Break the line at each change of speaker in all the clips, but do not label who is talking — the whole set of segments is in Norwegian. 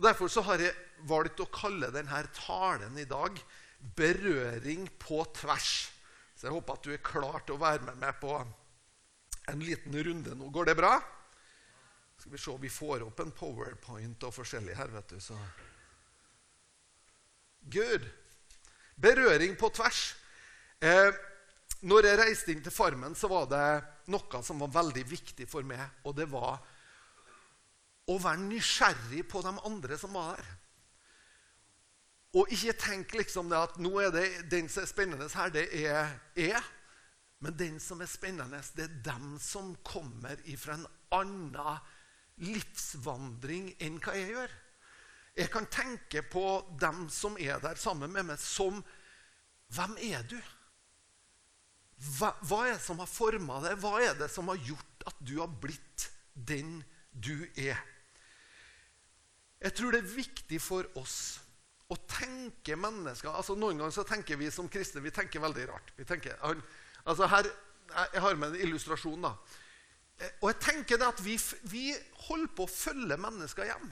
Og Derfor så har jeg valgt å kalle denne talen i dag 'Berøring på tvers'. Så jeg håper at du er klar til å være med meg på en liten runde nå. Går det bra? Skal vi se om vi får opp en powerpoint og forskjellig her, vet du. så... Good. Berøring på tvers. Eh, når jeg reiste inn til Farmen, så var det noe som var veldig viktig for meg. Og det var å være nysgjerrig på de andre som var der. Og ikke tenk liksom det at nå er det den som er spennende her, det er jeg. Men den som er spennende, det er dem som kommer ifra en annen livsvandring enn hva jeg gjør. Jeg kan tenke på dem som er der sammen med meg, som Hvem er du? Hva, hva er det som har forma deg? Hva er det som har gjort at du har blitt den du er? Jeg tror det er viktig for oss å tenke mennesker altså Noen ganger så tenker vi som kristne vi tenker veldig rart. Tenker, altså her, Jeg har med en illustrasjon. da. Og jeg tenker det at vi, vi holder på å følge mennesker hjem.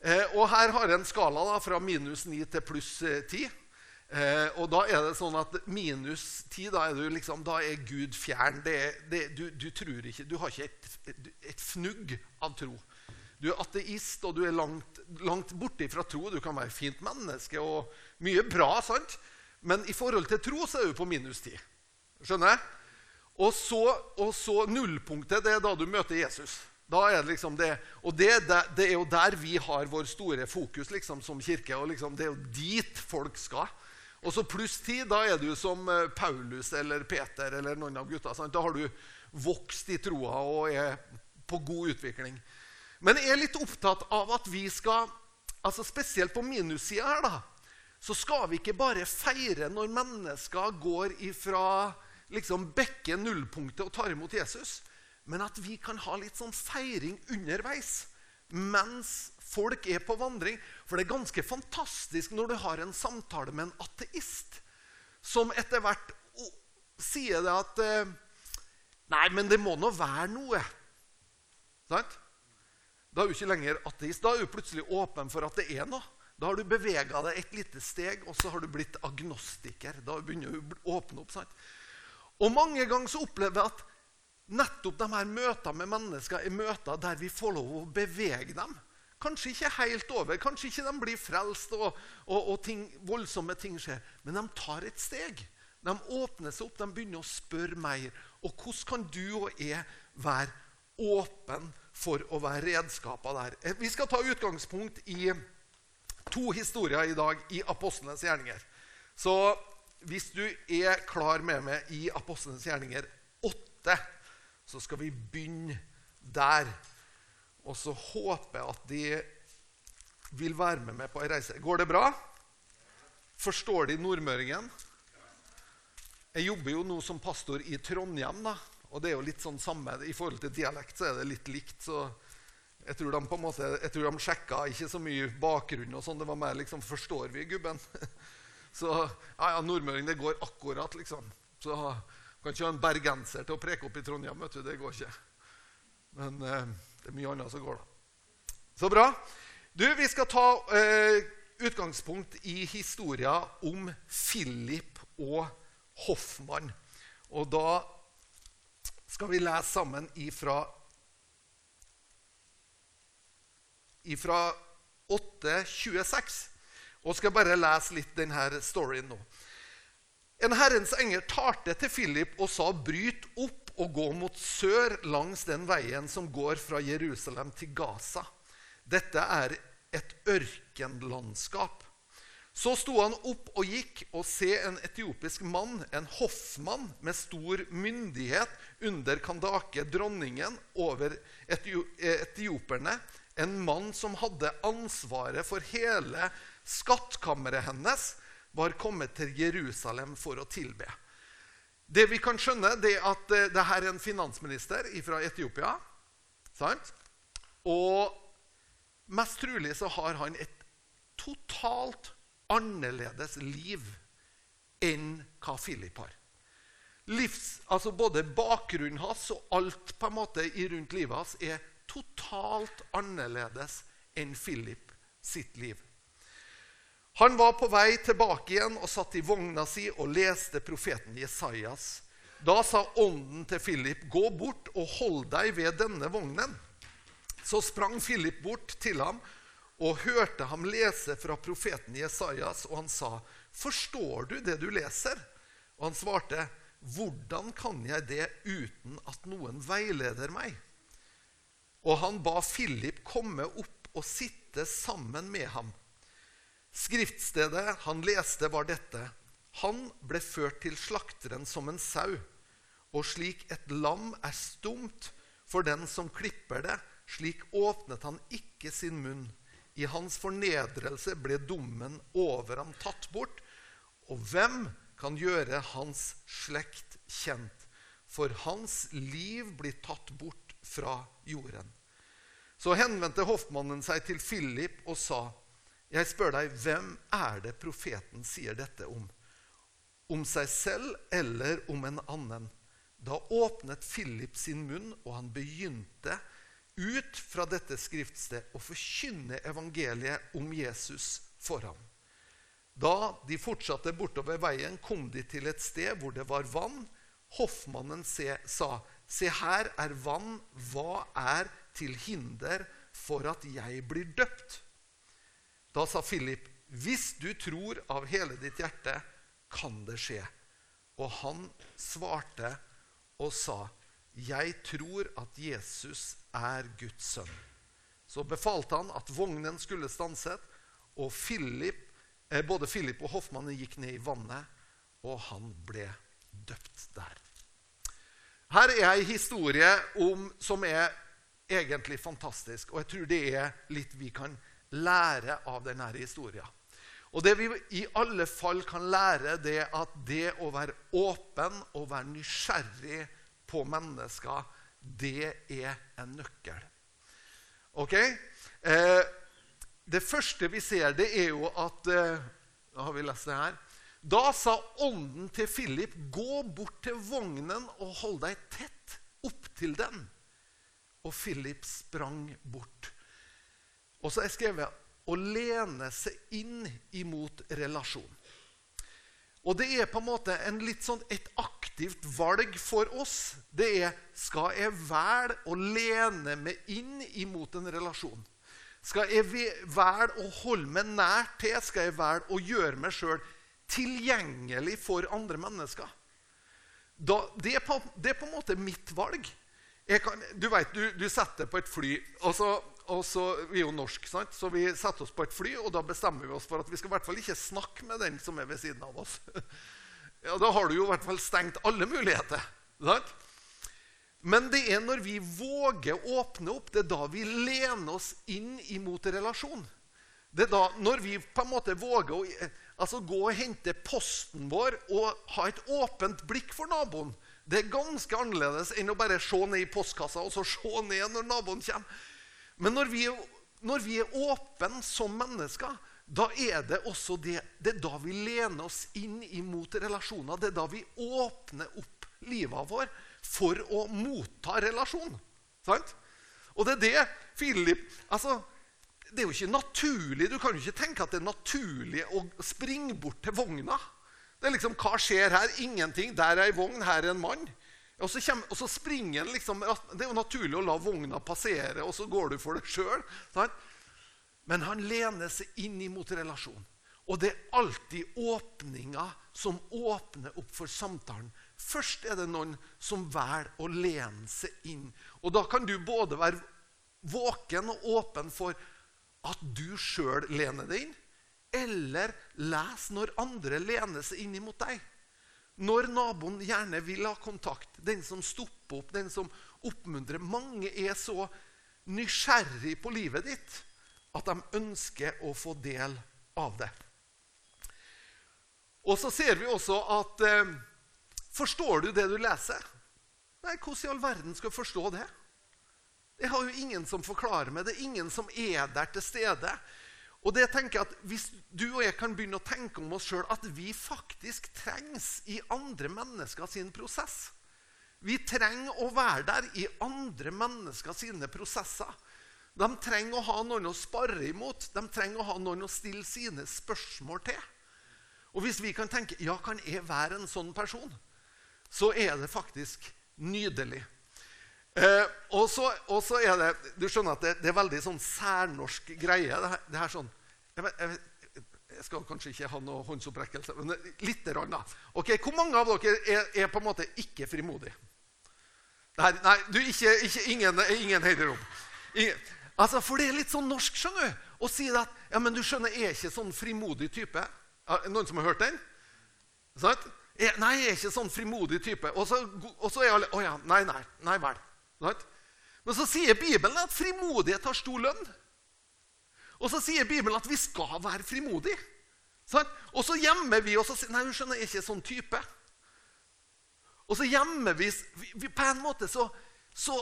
Eh, og her har jeg en skala da, fra minus 9 til pluss 10. Eh, og da er det sånn at minus 10, da er, liksom, da er Gud fjern. Det det, du, du, ikke, du har ikke et, et, et, fnugg av tro. Du er ateist, og du er langt, langt borte fra tro. Du kan være fint menneske og mye bra, sant? men i forhold til tro så er du på minus 10. Skjønner jeg? Og så, og så nullpunktet, det er da du møter Jesus. Da er det liksom det, Og det, det, det, er jo der vi har vår store fokus liksom, som kirke. og liksom, Det er jo dit folk skal. Og så pluss ti, da er du som eh, Paulus eller Peter eller noen av gutta. Sant? Da har du vokst i troa og er på god utvikling. Men jeg er litt opptatt av at vi skal altså Spesielt på minussida her, da, så skal vi ikke bare feire når mennesker går ifra liksom bekke nullpunktet og tar imot Jesus men at vi kan ha litt sånn feiring underveis mens folk er på vandring. For det er ganske fantastisk når du har en samtale med en ateist som etter hvert sier det at eh, Nei, men det må nå være noe. Sant? Da er du ikke lenger ateist. Da er du plutselig åpen for at det er noe. Da har du bevega deg et lite steg, og så har du blitt agnostiker. Da begynner du å åpne opp. Sant? Og mange ganger så opplever jeg at Nettopp de her møtene med mennesker er møter der vi får lov å bevege dem. Kanskje ikke helt over, kanskje ikke de blir frelst, og, og, og ting, voldsomme ting skjer. Men de tar et steg. De åpner seg opp, de begynner å spørre mer. Og hvordan kan du og jeg være åpen for å være redskaper der? Eh, vi skal ta utgangspunkt i to historier i dag i apostlenes gjerninger. Så hvis du er klar med meg i apostlenes gjerninger 8 så skal vi begynne der. Og så håper jeg at de vil være med meg på ei reise. Går det bra? Forstår de nordmøringen? Jeg jobber jo nå som pastor i Trondheim. da, og det er jo litt sånn samme, I forhold til dialekt så er det litt likt. så Jeg tror de på en måte, jeg tror de sjekka ikke så mye bakgrunn. og sånn, Det var mer liksom Forstår vi gubben? Så ja, ja, nordmøring, det går akkurat, liksom. Så kan ikke ha en bergenser til å preke opp i Trondheim. vet du, Det går ikke. Men eh, det er mye annet som går, da. Så bra. Du, Vi skal ta eh, utgangspunkt i historien om Philip og Hoffmann. Og da skal vi lese sammen ifra, ifra 8.26. Og skal bare lese litt denne storyen nå. En Herrens engel talte til Philip og sa, 'Bryt opp og gå mot sør langs den veien som går fra Jerusalem til Gaza.' Dette er et ørkenlandskap. Så sto han opp og gikk, og se en etiopisk mann, en hoffmann med stor myndighet under Kandake, dronningen over etioperne, en mann som hadde ansvaret for hele skattkammeret hennes, var kommet til Jerusalem for å tilbe. Det vi kan skjønne, det er at dette det her er en finansminister fra Etiopia. Sant? Og mest trolig så har han et totalt annerledes liv enn hva Philip har. Livs, altså Både bakgrunnen hans og alt på en måte rundt livet hans er totalt annerledes enn Philip sitt liv. Han var på vei tilbake igjen og satt i vogna si og leste profeten Jesajas. Da sa ånden til Philip, 'Gå bort og hold deg ved denne vognen.' Så sprang Philip bort til ham og hørte ham lese fra profeten Jesajas, og han sa, 'Forstår du det du leser?' Og han svarte, 'Hvordan kan jeg det uten at noen veileder meg?' Og han ba Philip komme opp og sitte sammen med ham. Skriftstedet han leste, var dette. Han ble ført til slakteren som en sau, og slik et lam er stumt for den som klipper det, slik åpnet han ikke sin munn. I hans fornedrelse ble dommen over ham tatt bort. Og hvem kan gjøre hans slekt kjent? For hans liv blir tatt bort fra jorden. Så henvendte hoffmannen seg til Philip og sa:" Jeg spør deg, hvem er det profeten sier dette om? Om seg selv eller om en annen? Da åpnet Philip sin munn, og han begynte ut fra dette skriftsted og forkynne evangeliet om Jesus for ham. Da de fortsatte bortover veien, kom de til et sted hvor det var vann. Hoffmannen sa, 'Se, her er vann. Hva er til hinder for at jeg blir døpt?' Da sa Philip, 'Hvis du tror av hele ditt hjerte, kan det skje.' Og han svarte og sa, 'Jeg tror at Jesus er Guds sønn.' Så befalte han at vognen skulle stanset, og Philip, eh, både Philip og hoffmannen gikk ned i vannet, og han ble døpt der. Her er ei historie om, som er egentlig fantastisk, og jeg tror det er litt vi kan lære av denne historien. Og Det vi i alle fall kan lære, det er at det å være åpen og være nysgjerrig på mennesker, det er en nøkkel. Ok? Eh, det første vi ser, det er jo at eh, Da har vi lest det her. Da sa ånden til Philip, 'Gå bort til vognen og hold deg tett opp til den.' Og Philip sprang bort. Og så er skrevet 'å lene seg inn imot relasjon'. Og det er på en måte en litt sånn et aktivt valg for oss. Det er skal jeg velge å lene meg inn imot en relasjon? Skal jeg velge å holde meg nær til? Skal jeg velge å gjøre meg sjøl tilgjengelig for andre mennesker? Da, det, er på, det, er på, en måte mitt valg. Kan, du vet, du, du setter på et fly, og så og så, Vi er jo norsk, så vi setter oss på et fly, og da bestemmer vi oss for at vi skal i hvert fall ikke snakke med den som er ved siden av oss. Ja, Da har du jo i hvert fall stengt alle muligheter. Sant? Men det er når vi våger å åpne opp, det er da vi lener oss inn imot relasjon. Det er da når vi på en måte våger å altså gå og hente posten vår og ha et åpent blikk for naboen. Det er ganske annerledes enn å bare se ned i postkassa og så se ned når naboen kommer. Men når vi, når vi er åpne som mennesker, da er det også det, det er da vi lener oss inn imot relasjoner. Det er da vi åpner opp livet vår for å motta relasjon. Sant? Og det er det Philip altså, Det er jo ikke naturlig. Du kan jo ikke tenke at det er naturlig å springe bort til vogna. Det er liksom, Hva skjer her? Ingenting. Der er ei vogn, her er en mann. Og så, kommer, og så springer han liksom Det er jo naturlig å la vogna passere, og så går du for det sjøl. Men han lener seg inn imot relasjon. Og det er alltid åpninga som åpner opp for samtalen. Først er det noen som velger å lene seg inn. Og da kan du både være våken og åpen for at du sjøl lener deg inn, eller les når andre lener seg inn mot deg. Når naboen gjerne vil ha kontakt, den som stopper opp, den som oppmuntrer Mange er så nysgjerrig på livet ditt at de ønsker å få del av det. Og så ser vi også at eh, Forstår du det du leser? Nei, hvordan i all verden skal du forstå det? Det har jo ingen som forklarer meg. Det er ingen som er der til stede. Og det tenker jeg at Hvis du og jeg kan begynne å tenke om oss sjøl at vi faktisk trengs i andre mennesker sin prosess Vi trenger å være der i andre mennesker sine prosesser. De trenger å ha noen å spare imot. De trenger å ha noen å stille sine spørsmål til. Og hvis vi kan tenke ja, kan jeg være en sånn person, så er det faktisk nydelig. Eh, og, så, er det Du skjønner at det, det er veldig sånn særnorsk greie. Det her, det her sånn, jeg, jeg, jeg, skal kanskje ikke ha noe håndsopprekkelse, men lite grann, da. Ok, Hvor mange av dere er, er på en måte ikke frimodige? Nei, nei du, ikke, ikke, ingen, ingen høyder Altså, For det er litt sånn norsk skjønner du, å si at ja, men du skjønner, jeg er ikke sånn frimodig type. Noen som har hørt den? Sånn? Nei, jeg er ikke sånn frimodig type. Og så, og så er alle Å ja, nei, nei, nei vel. Men så sier Bibelen at frimodighet har stor lønn. Og så sier Bibelen at vi skal være frimodige. Og så gjemmer vi oss og sier nei, hun skjønner, jeg er ikke sånn type. Og så gjemmer vi, vi På en måte så, så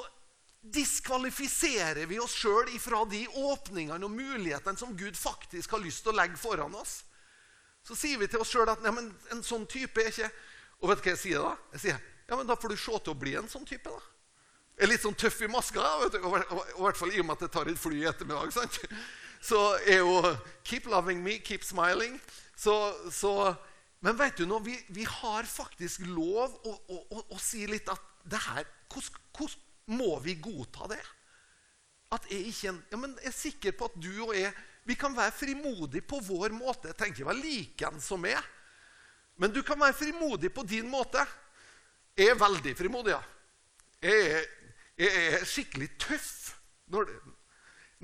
diskvalifiserer vi oss sjøl ifra de åpningene og mulighetene som Gud faktisk har lyst til å legge foran oss. Så sier vi til oss sjøl at nei, men en sånn type er ikke Og vet du hva jeg sier da? Jeg sier, ja, men Da får du se til å bli en sånn type. da. Er litt sånn tøff i maska, i hvert fall i og med at jeg tar et fly i ettermiddag. sant? Så er jo 'keep loving me, keep smiling'. Så, så men vet du noe? Vi, vi har faktisk lov å, å, å, å, si litt at det her hvordan, må vi godta det? At jeg ikke ja, men jeg er sikker på at du og jeg vi kan være frimodige på vår måte. Jeg tenker ikke like en som er. Men du kan være frimodig på din måte. Jeg er veldig frimodig, ja. Jeg er, jeg er skikkelig tøff når det,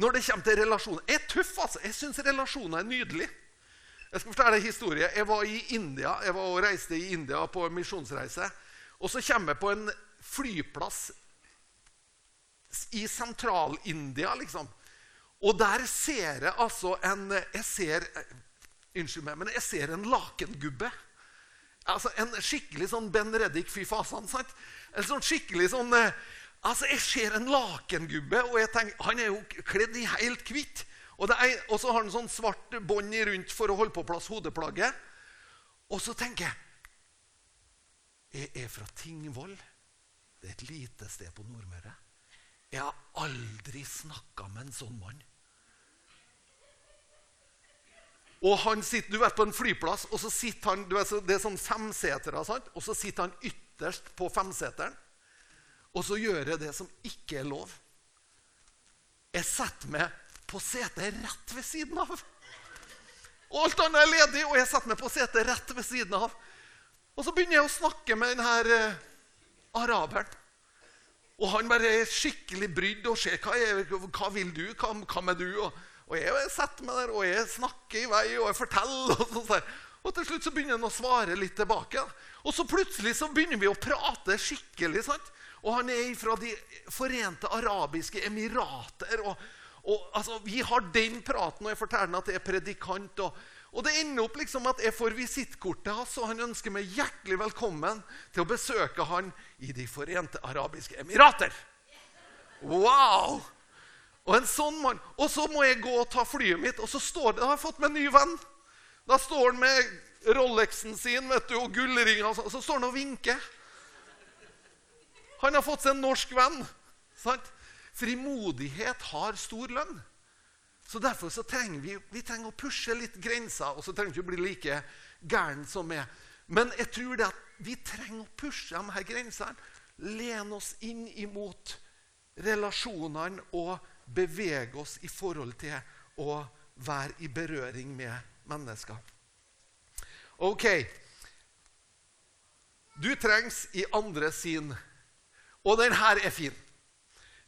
når det kommer til relasjoner. Jeg er tøff, altså. Jeg syns relasjoner er nydelig. Jeg skal fortelle en historie. Jeg var i India, jeg var og reiste i India på en misjonsreise. Og så kommer jeg på en flyplass i sentral-India, liksom. Og der ser jeg altså en jeg ser, Unnskyld meg, men jeg ser en lakengubbe. Altså En skikkelig sånn Ben Reddik fy fasan. sant? En sånn skikkelig sånn eh, Altså, Jeg ser en lakengubbe, og jeg tenker, han er jo kledd i helt hvitt. Og, og, så har han sånn svart bånd rundt for å holde på plass hodeplagget. Og så tenker jeg Jeg er fra Tingvoll. Det er et lite sted på Nordmøre. Jeg har aldri snakka med en sånn mann. Og han sitter, du vet, på en flyplass, og så sitter han, vet, det er sånn femsetere, og så sitter han ytterst på femseteren. Og så gjør jeg det som ikke er lov. Jeg setter meg på setet rett ved siden av. Og alt annet er ledig, og jeg setter meg på setet rett ved siden av. Og så begynner jeg å snakke med denne eh, araberen. Og han bare er skikkelig brydd og ser hva, hva vil du, hva, hva med du? Og, og, jeg setter meg der og jeg snakker i vei og jeg forteller. Og, sånn og til slutt så begynner han å svare litt tilbake. Og så plutselig så begynner vi å prate skikkelig. sant? Og han er fra De forente arabiske emirater. og og altså, Vi har den praten, og jeg forteller at jeg er predikant. Og, og det ender opp liksom at jeg får visittkortet hans, og han ønsker meg hjertelig velkommen til å besøke han i De forente arabiske emirater. Wow! Og en sånn mann. Og så må jeg gå og ta flyet mitt, og så står det, da har jeg fått meg en ny venn. Da står han med Rolexen sin vet du, og gullringene, og så står han og vinker. Han har fått seg en norsk venn. sant? Frimodighet har stor lønn. Så Derfor så trenger vi, vi trenger å pushe litt grenser, og så trenger vi ikke å bli like gæren som er. Men jeg tror det at vi trenger å pushe de her grensene. Lene oss inn imot relasjonene og bevege oss i forhold til å være i berøring med mennesker. Ok. Du trengs i andre sin. Og den her er fin.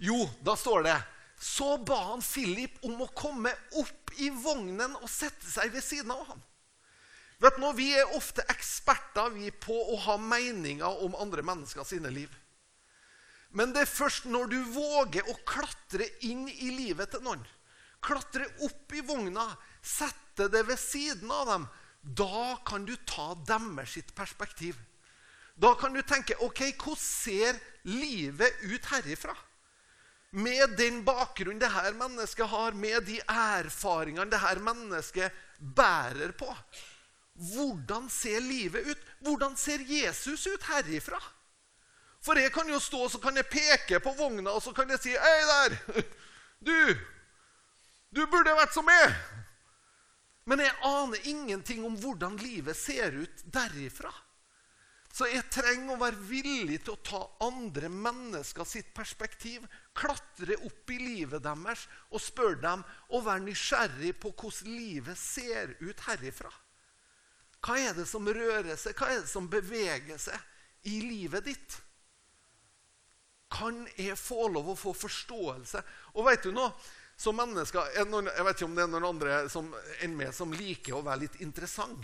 Jo, da står det Så ba han Philip om å komme opp i vognen og sette seg ved siden av ham. Vet du, Vi er ofte eksperter vi på å ha meninger om andre mennesker sine liv. Men det er først når du våger å klatre inn i livet til noen, klatre opp i vogna, sette det ved siden av dem, da kan du ta deres perspektiv. Da kan du tenke ok, hvordan ser livet ut herifra? med den bakgrunnen det her mennesket har, med de erfaringene det her mennesket bærer på. Hvordan ser livet ut? Hvordan ser Jesus ut herifra? For jeg kan jo stå så kan jeg peke på vogna og så kan jeg si Hei der! Du! Du burde vært som meg! Men jeg aner ingenting om hvordan livet ser ut derifra. Så jeg trenger å være villig til å ta andre mennesker sitt perspektiv. Klatre opp i livet deres og spørre dem og være nysgjerrig på hvordan livet ser ut herifra. Hva er det som rører seg, hva er det som beveger seg i livet ditt? Kan jeg få lov å få forståelse? Og vet du noe? Som mennesker, Jeg vet ikke om det er noen andre som, enn meg som liker å være litt interessant.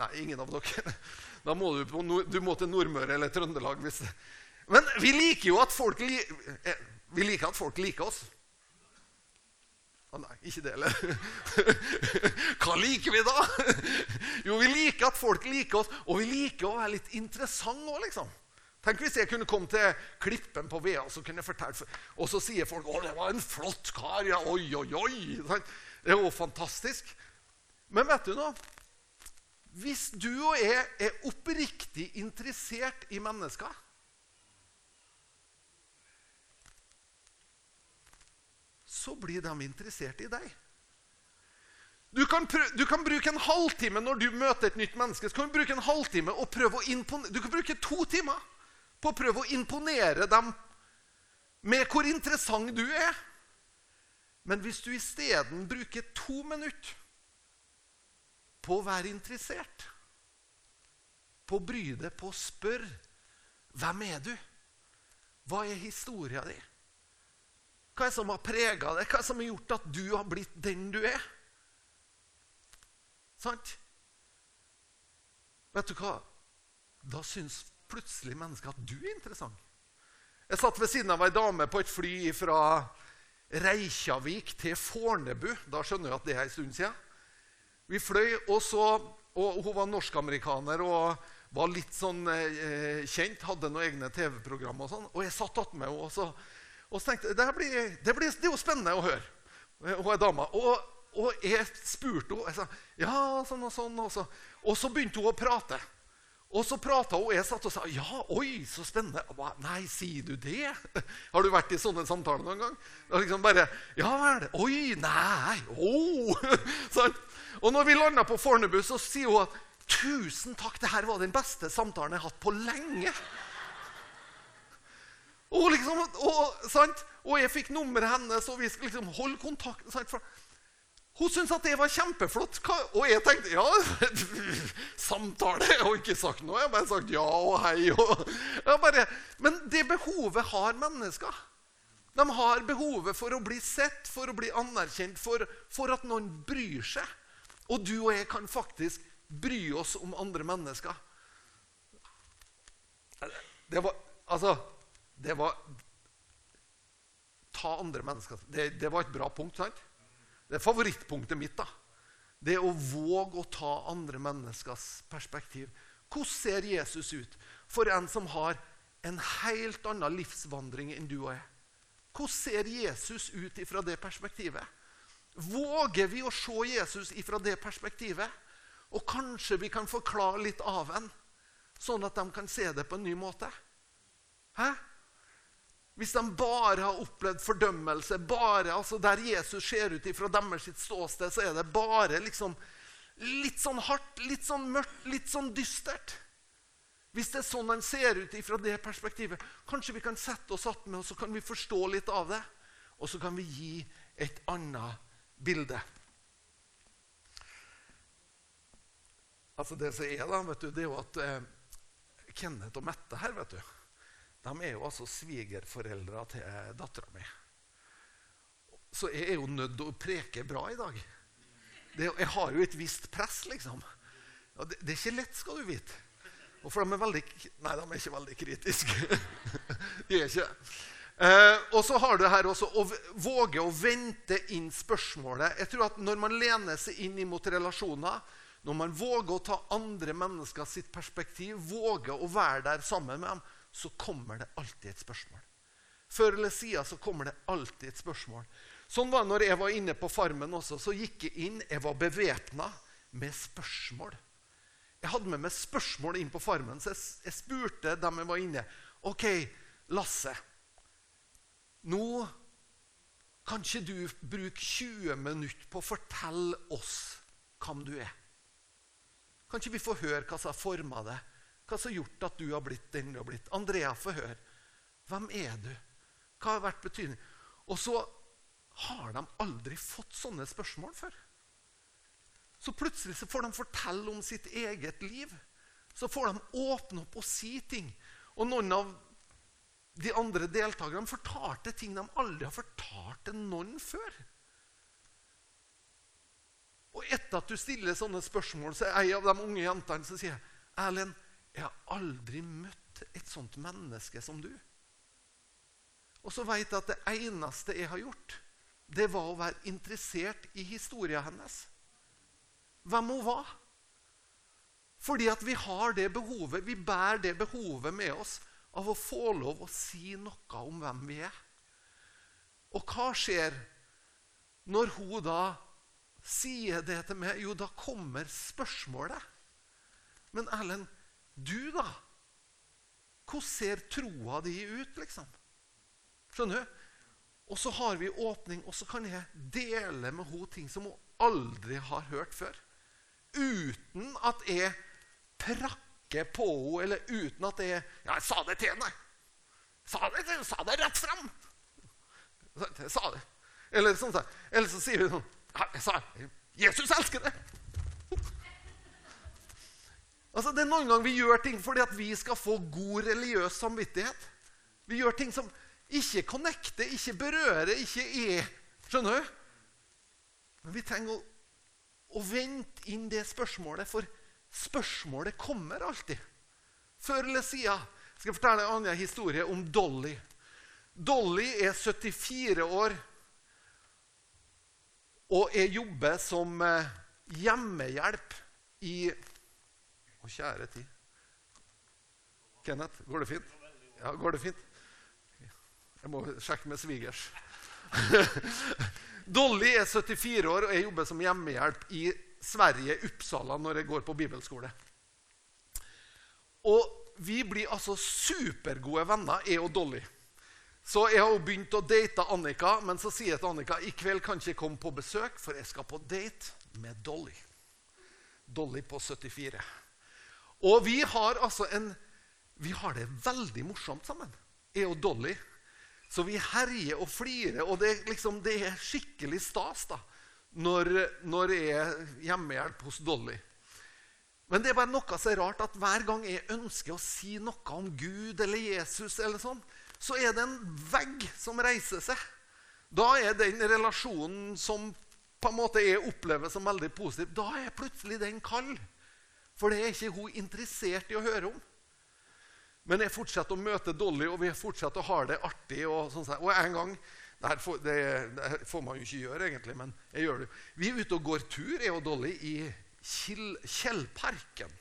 Nei, ingen av dere. Da må du, på, du må til Nordmøre eller Trøndelag. Hvis, men vi liker jo at folk, li, vi liker at folk liker oss. Å nei, ikke det heller. Hva liker vi da? Jo, vi liker at folk liker oss, og vi liker å være litt interessante òg, liksom. Tenk hvis jeg kunne komme til Klippen på Vea og så kunne jeg fortelle, og så sier folk 'Å, det var en flott kar'. ja, oi, oi, oi. Det er jo fantastisk. Men vet du noe? Hvis du og jeg er oppriktig interessert i mennesker Så blir de interessert i deg. Du kan, prøve, du kan, bruke en halvtime når du møter et nytt menneske. Så kan du bruke en halvtime og prøve å imponere. Du kan bruke to timer på å prøve å imponere dem med hvor interessant du er. Men hvis du isteden bruker to minutter på å være interessert, på å bry deg, på å spørre hvem er du? Hva er historia di? Hva er det som har prega deg? Hva er det som har gjort at du har blitt den du er? Sant? Vet du hva? Da syns plutselig mennesker at du er interessant. Jeg satt ved siden av ei dame på et fly fra Reykjavik til Fornebu. Da skjønner du at det er en stund siden. Vi fløy, og, så, og hun var norsk-amerikaner og var litt sånn eh, kjent. Hadde noen egne TV-program. Og sånn, og jeg satt attmed henne og, så, og så tenkte det, blir, det, blir, det er jo spennende å høre. Hun er dama. Og, og jeg spurte henne. Jeg sa ja, sånn og sånn. Og så, og så begynte hun å prate. Og så prata hun, og jeg satt og sa ja, oi, så spennende. Ba, Nei, sier du det? Har du vært i sånne samtaler noen gang? Og liksom bare, ja vel. Oi, nei, oh. sånn. Og når vi landa på Fornebu, så sier hun at tusen takk, det her var den beste samtalen jeg har hatt på lenge. Og, liksom, og, og jeg fikk nummeret hennes, og vi skulle liksom holde kontakt. For hun syntes at det var kjempeflott. Og jeg tenkte ja, samtale. Jeg har ikke sagt noe. Jeg har bare sagt ja og hei. Og, bare, men det behovet har mennesker. De har behovet for å bli sett, for å bli anerkjent, for, for at noen bryr seg. Og du og jeg kan faktisk bry oss om andre mennesker. Det var Altså Det var Ta andre mennesker Det, det var et bra punkt, sant? Det er favorittpunktet mitt. da. Det å våge å ta andre menneskers perspektiv. Hvordan ser Jesus ut for en som har en helt annen livsvandring enn du og jeg? Hvordan ser Jesus ut fra det perspektivet? Våger vi å se Jesus ifra det perspektivet? Og kanskje vi kan forklare litt av en, sånn at de kan se det på en ny måte? Hæ? Hvis de bare har opplevd fordømmelse, bare, altså der Jesus ser ut ifra deres ståsted, så er det bare liksom litt sånn hardt, litt sånn mørkt, litt sånn dystert. Hvis det er sånn han ser ut ifra det perspektivet, kanskje vi kan sette oss attmed og så kan vi forstå litt av det. Og så kan vi gi et annet bilde. Altså Det som er, da, vet du, det er jo at eh, Kenneth og Mette her vet du, de er jo altså svigerforeldra til dattera mi. Så jeg er jo nødt til å preke bra i dag. Det, jeg har jo et visst press, liksom. Det, det, er ikke lett, skal du vite. Og for de er veldig Nei, de er ikke veldig kritiske. de er ikke eh, Og så har du her også å våge å vente inn spørsmålet. Jeg tror at Når man lener seg inn mot relasjoner, når man våger å ta andre mennesker sitt perspektiv, våger å være der sammen med dem, så kommer det alltid et spørsmål. Før eller siden så kommer det alltid et spørsmål. Sånn var det når jeg var inne på Farmen også. Så gikk jeg inn, jeg var bevæpna med spørsmål. Jeg hadde med meg spørsmål inn på Farmen, så jeg, jeg spurte dem jeg var inne. OK, Lasse. Nå Kan ikke du bruke 20 minutter på å fortelle oss hvem du er? Kan ikke vi få høre hva som har forma deg? Hva som har gjort at du har blitt den du har blitt? Andrea, få høre. Hvem er du? Hva har vært betydning? Og så har de aldri fått sånne spørsmål før. Så plutselig så får de fortelle om sitt eget liv. Så får de åpne opp og si ting. Og noen av de andre deltakerne fortalte ting de aldri har fortalt til noen før. Og etter at du stiller sånne spørsmål, så er ei av de unge jentene som sier Erlend, jeg har aldri møtt et sånt menneske som du. Og så vet jeg at det eneste jeg har gjort, det var å være interessert i historien hennes. Hvem hun var. Fordi at vi har det behovet, vi bærer det behovet med oss av å få lov å si noe om hvem vi er. Og hva skjer når hun da sier det til meg? Jo, da kommer spørsmålet. Men Erlend, du, da? Hvordan ser troa di ut, liksom? Skjønner du? Og så har vi åpning, og så kan jeg dele med henne ting som hun aldri har hørt før. Uten at jeg prakker på henne, eller uten at jeg Ja, jeg sa det til henne! Sa det, jeg sa det rett fram! Jeg sa det. Eller, sånn, eller så sier hun sånn Jeg sa Jesus elsker det! Altså, det er Noen ganger vi gjør ting fordi at vi skal få god religiøs samvittighet. Vi gjør ting som ikke connecter, ikke berører, ikke er Skjønner du? Men vi trenger å, å vente inn det spørsmålet, for spørsmålet kommer alltid. Før eller siden skal jeg fortelle en annen historie om Dolly. Dolly er 74 år, og jeg jobber som eh, hjemmehjelp i Å, kjære tid. Kenneth, går det fint? Ja, går det fint? Jeg må sjekke med svigers. Dolly er 74 år, og jeg jobber som hjemmehjelp i Sverige, Uppsala, når jeg går på bibelskole. Og vi blir altså supergode venner, jeg og Dolly. Så jeg har jo begynt å date Annika, men så sier jeg til Annika i kveld kan ikke jeg komme på besøk, for jeg skal på date med Dolly. Dolly på 74. Og vi har altså en Vi har det veldig morsomt sammen, jeg og Dolly. Så vi herjer og flirer, og det, liksom, det er skikkelig stas da, når, når jeg er hjemmehjelp hos Dolly. Men det er bare noe så rart at hver gang jeg ønsker å si noe om Gud eller Jesus, eller sånn, så er det en vegg som reiser seg. Da er den relasjonen som på en måte jeg opplever som veldig positiv, da er plutselig den kald. For det er ikke hun interessert i å høre om. Men jeg fortsetter å møte Dolly, og vi fortsetter å ha det artig. Og, sånn, og en gang får, det, det får man jo ikke gjøre, egentlig, men jeg gjør det. Vi er ute og går tur, jeg og Dolly, i Kjellparken.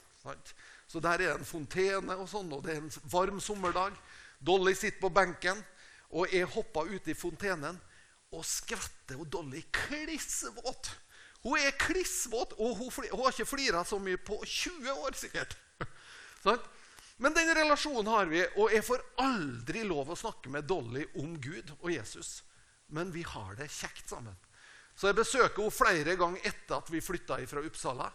Så der er det en fontene, og sånn, og det er en varm sommerdag. Dolly sitter på benken, og jeg hopper ut i fontenen og skvetter. Og Dolly klissvåt. Hun er klissvåt, og hun, hun, har ikke flira så mye på 20 år, sikkert. Sånn? Men den relasjonen har vi, og jeg får aldri lov å snakke med Dolly om Gud og Jesus. Men vi har det kjekt sammen. Så jeg besøker henne flere ganger etter at vi flytta fra Uppsala.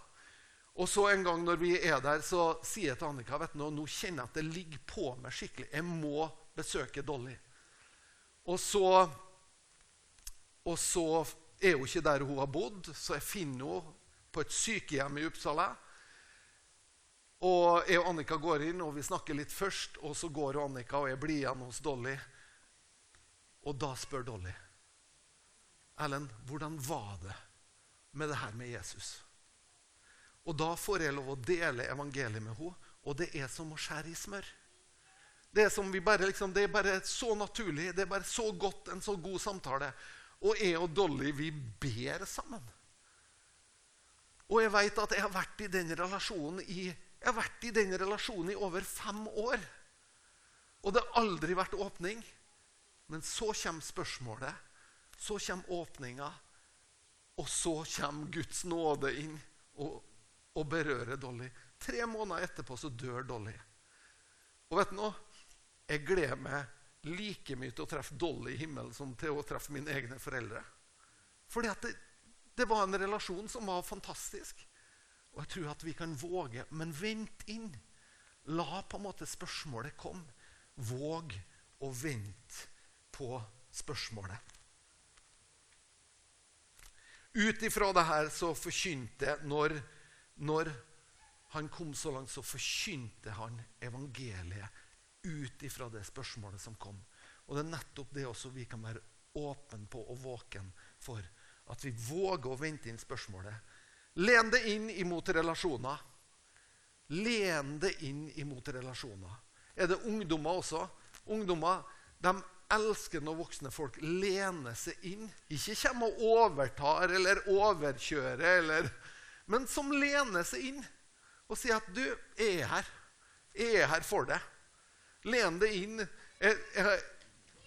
Og så en gang når vi er der, så sier jeg til Annika vet du, nå kjenner jeg at det ligger på meg skikkelig. Jeg må besøke Dolly. Og så, og så er hun ikke der hun har bodd, så jeg finner henne på et sykehjem i Uppsala. Og jeg og Annika går inn, og vi snakker litt først. Og så går Annika, og jeg blir igjen hos Dolly. Og da spør Dolly Ellen, hvordan var det med det her med Jesus? Og da får jeg lov å dele evangeliet med henne, og det er som å skjære i smør. Det er, bare, liksom, det er bare så naturlig, det er bare så godt, en så god samtale. Og jeg og Dolly, vi ber sammen. Og jeg vet at jeg har vært i den relasjonen i, jeg har vært i den relasjonen i over fem år. Og det har aldri vært åpning. Men så kommer spørsmålet. Så kommer åpninga. Og så kommer Guds nåde inn og, og berører Dolly. Tre måneder etterpå så dør Dolly. Og vet du noe? Jeg gleder meg like mye til å treffe Dolly i himmelen som til å treffe mine egne foreldre. Fordi at det, det var en relasjon som var fantastisk. Og jeg tror at vi kan våge, men vent inn. La på en måte spørsmålet komme. Våg å vente på spørsmålet. Ut ifra det her så forkynte når, når han kom så langt, så forkynte han evangeliet ut ifra det spørsmålet som kom. Og det er nettopp det også vi kan være åpne på og våken for. At vi våger å vente inn spørsmålet. Len det inn imot relasjoner. Len det inn imot relasjoner. Er det ungdommer også? Ungdommer de elsker når voksne folk lener seg inn. Ikke kommer og overtar eller overkjører, eller, men som lener seg inn og sier at 'du, er her. Jeg er her for deg'. Len deg inn. Jeg, jeg,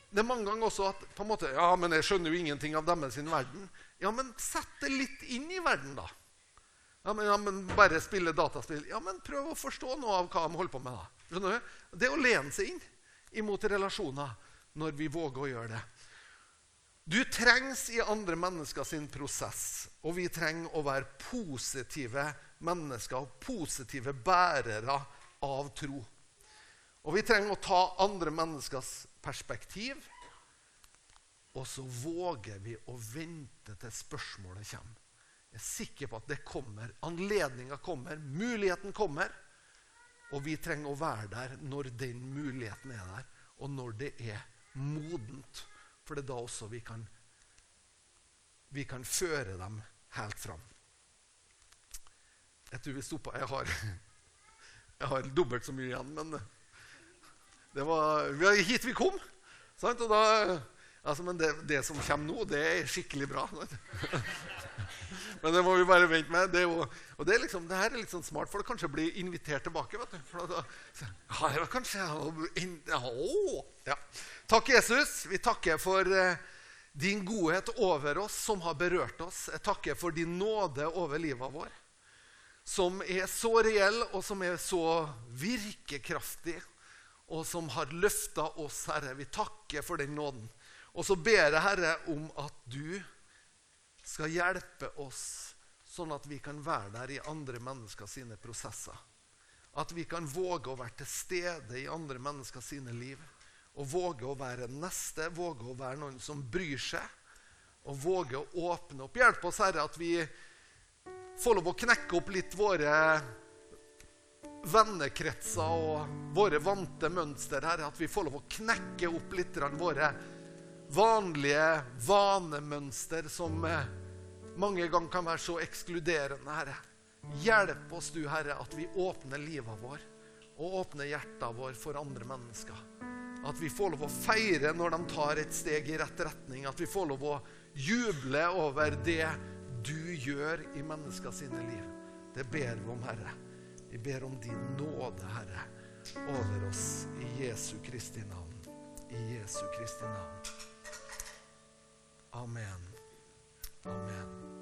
det er mange ganger også at på en måte, 'Ja, men jeg skjønner jo ingenting av deres verden'. Ja, men sett det litt inn i verden, da. Ja, men, ja, men Bare spille dataspill. Ja, men prøv å forstå noe av hva de holder på med. da. Skjønner du? Det å lene seg inn imot relasjoner når vi våger å gjøre det. Du trengs i andre mennesker sin prosess, og vi trenger å være positive mennesker og positive bærere av tro. Og vi trenger å ta andre menneskers perspektiv, og så våger vi å vente til spørsmålet kommer. Jeg er sikker på at det kommer. Anledninga kommer, muligheten kommer. Og vi trenger å være der når den muligheten er der, og når det er modent. For det er da også vi kan, vi kan føre dem helt fram. Jeg tror vi stoppa Jeg jeg har dobbelt så mye igjen, men det var hit vi kom. Sant? Og da, altså, men det, det, som kommer nå, det er skikkelig bra. Men det må vi bare vente med. Det, jo, og det, er liksom, det her er litt sånn smart, for det kanskje blir invitert tilbake. vet du. For da, ja, det var kanskje, å, ja. Takk, Jesus. Vi takker for eh, din godhet over oss som har berørt oss. Jeg takker for din nåde over livet vår, som er så reell, og som er så virkekraftig, og som har løfta oss, Herre. Vi takker for den nåden. Og så ber jeg, Herre, om at du skal hjelpe oss sånn at vi kan være der i andre mennesker sine prosesser. At vi kan våge å være til stede i andre mennesker sine liv. Og våge å være neste, våge å være noen som bryr seg. Og våge å åpne opp. Hjelp oss, Herre, at vi får lov å knekke opp litt våre vennekretser og våre vante mønster. Herre, at vi får lov å knekke opp litt våre vanlige vanemønster som eh, mange ganger kan være så ekskluderende, Herre. Hjelp oss, du, Herre, at vi åpner livet vår og åpner hjertet vår for andre mennesker. At vi får lov å feire når de tar et steg i rett retning. At vi får lov å juble over det du gjør i mennesker sine liv. Det ber vi om, Herre. Vi ber om din nåde, Herre, over oss i Jesu Kristi navn. I Jesu Kristi navn. Amen. Amen.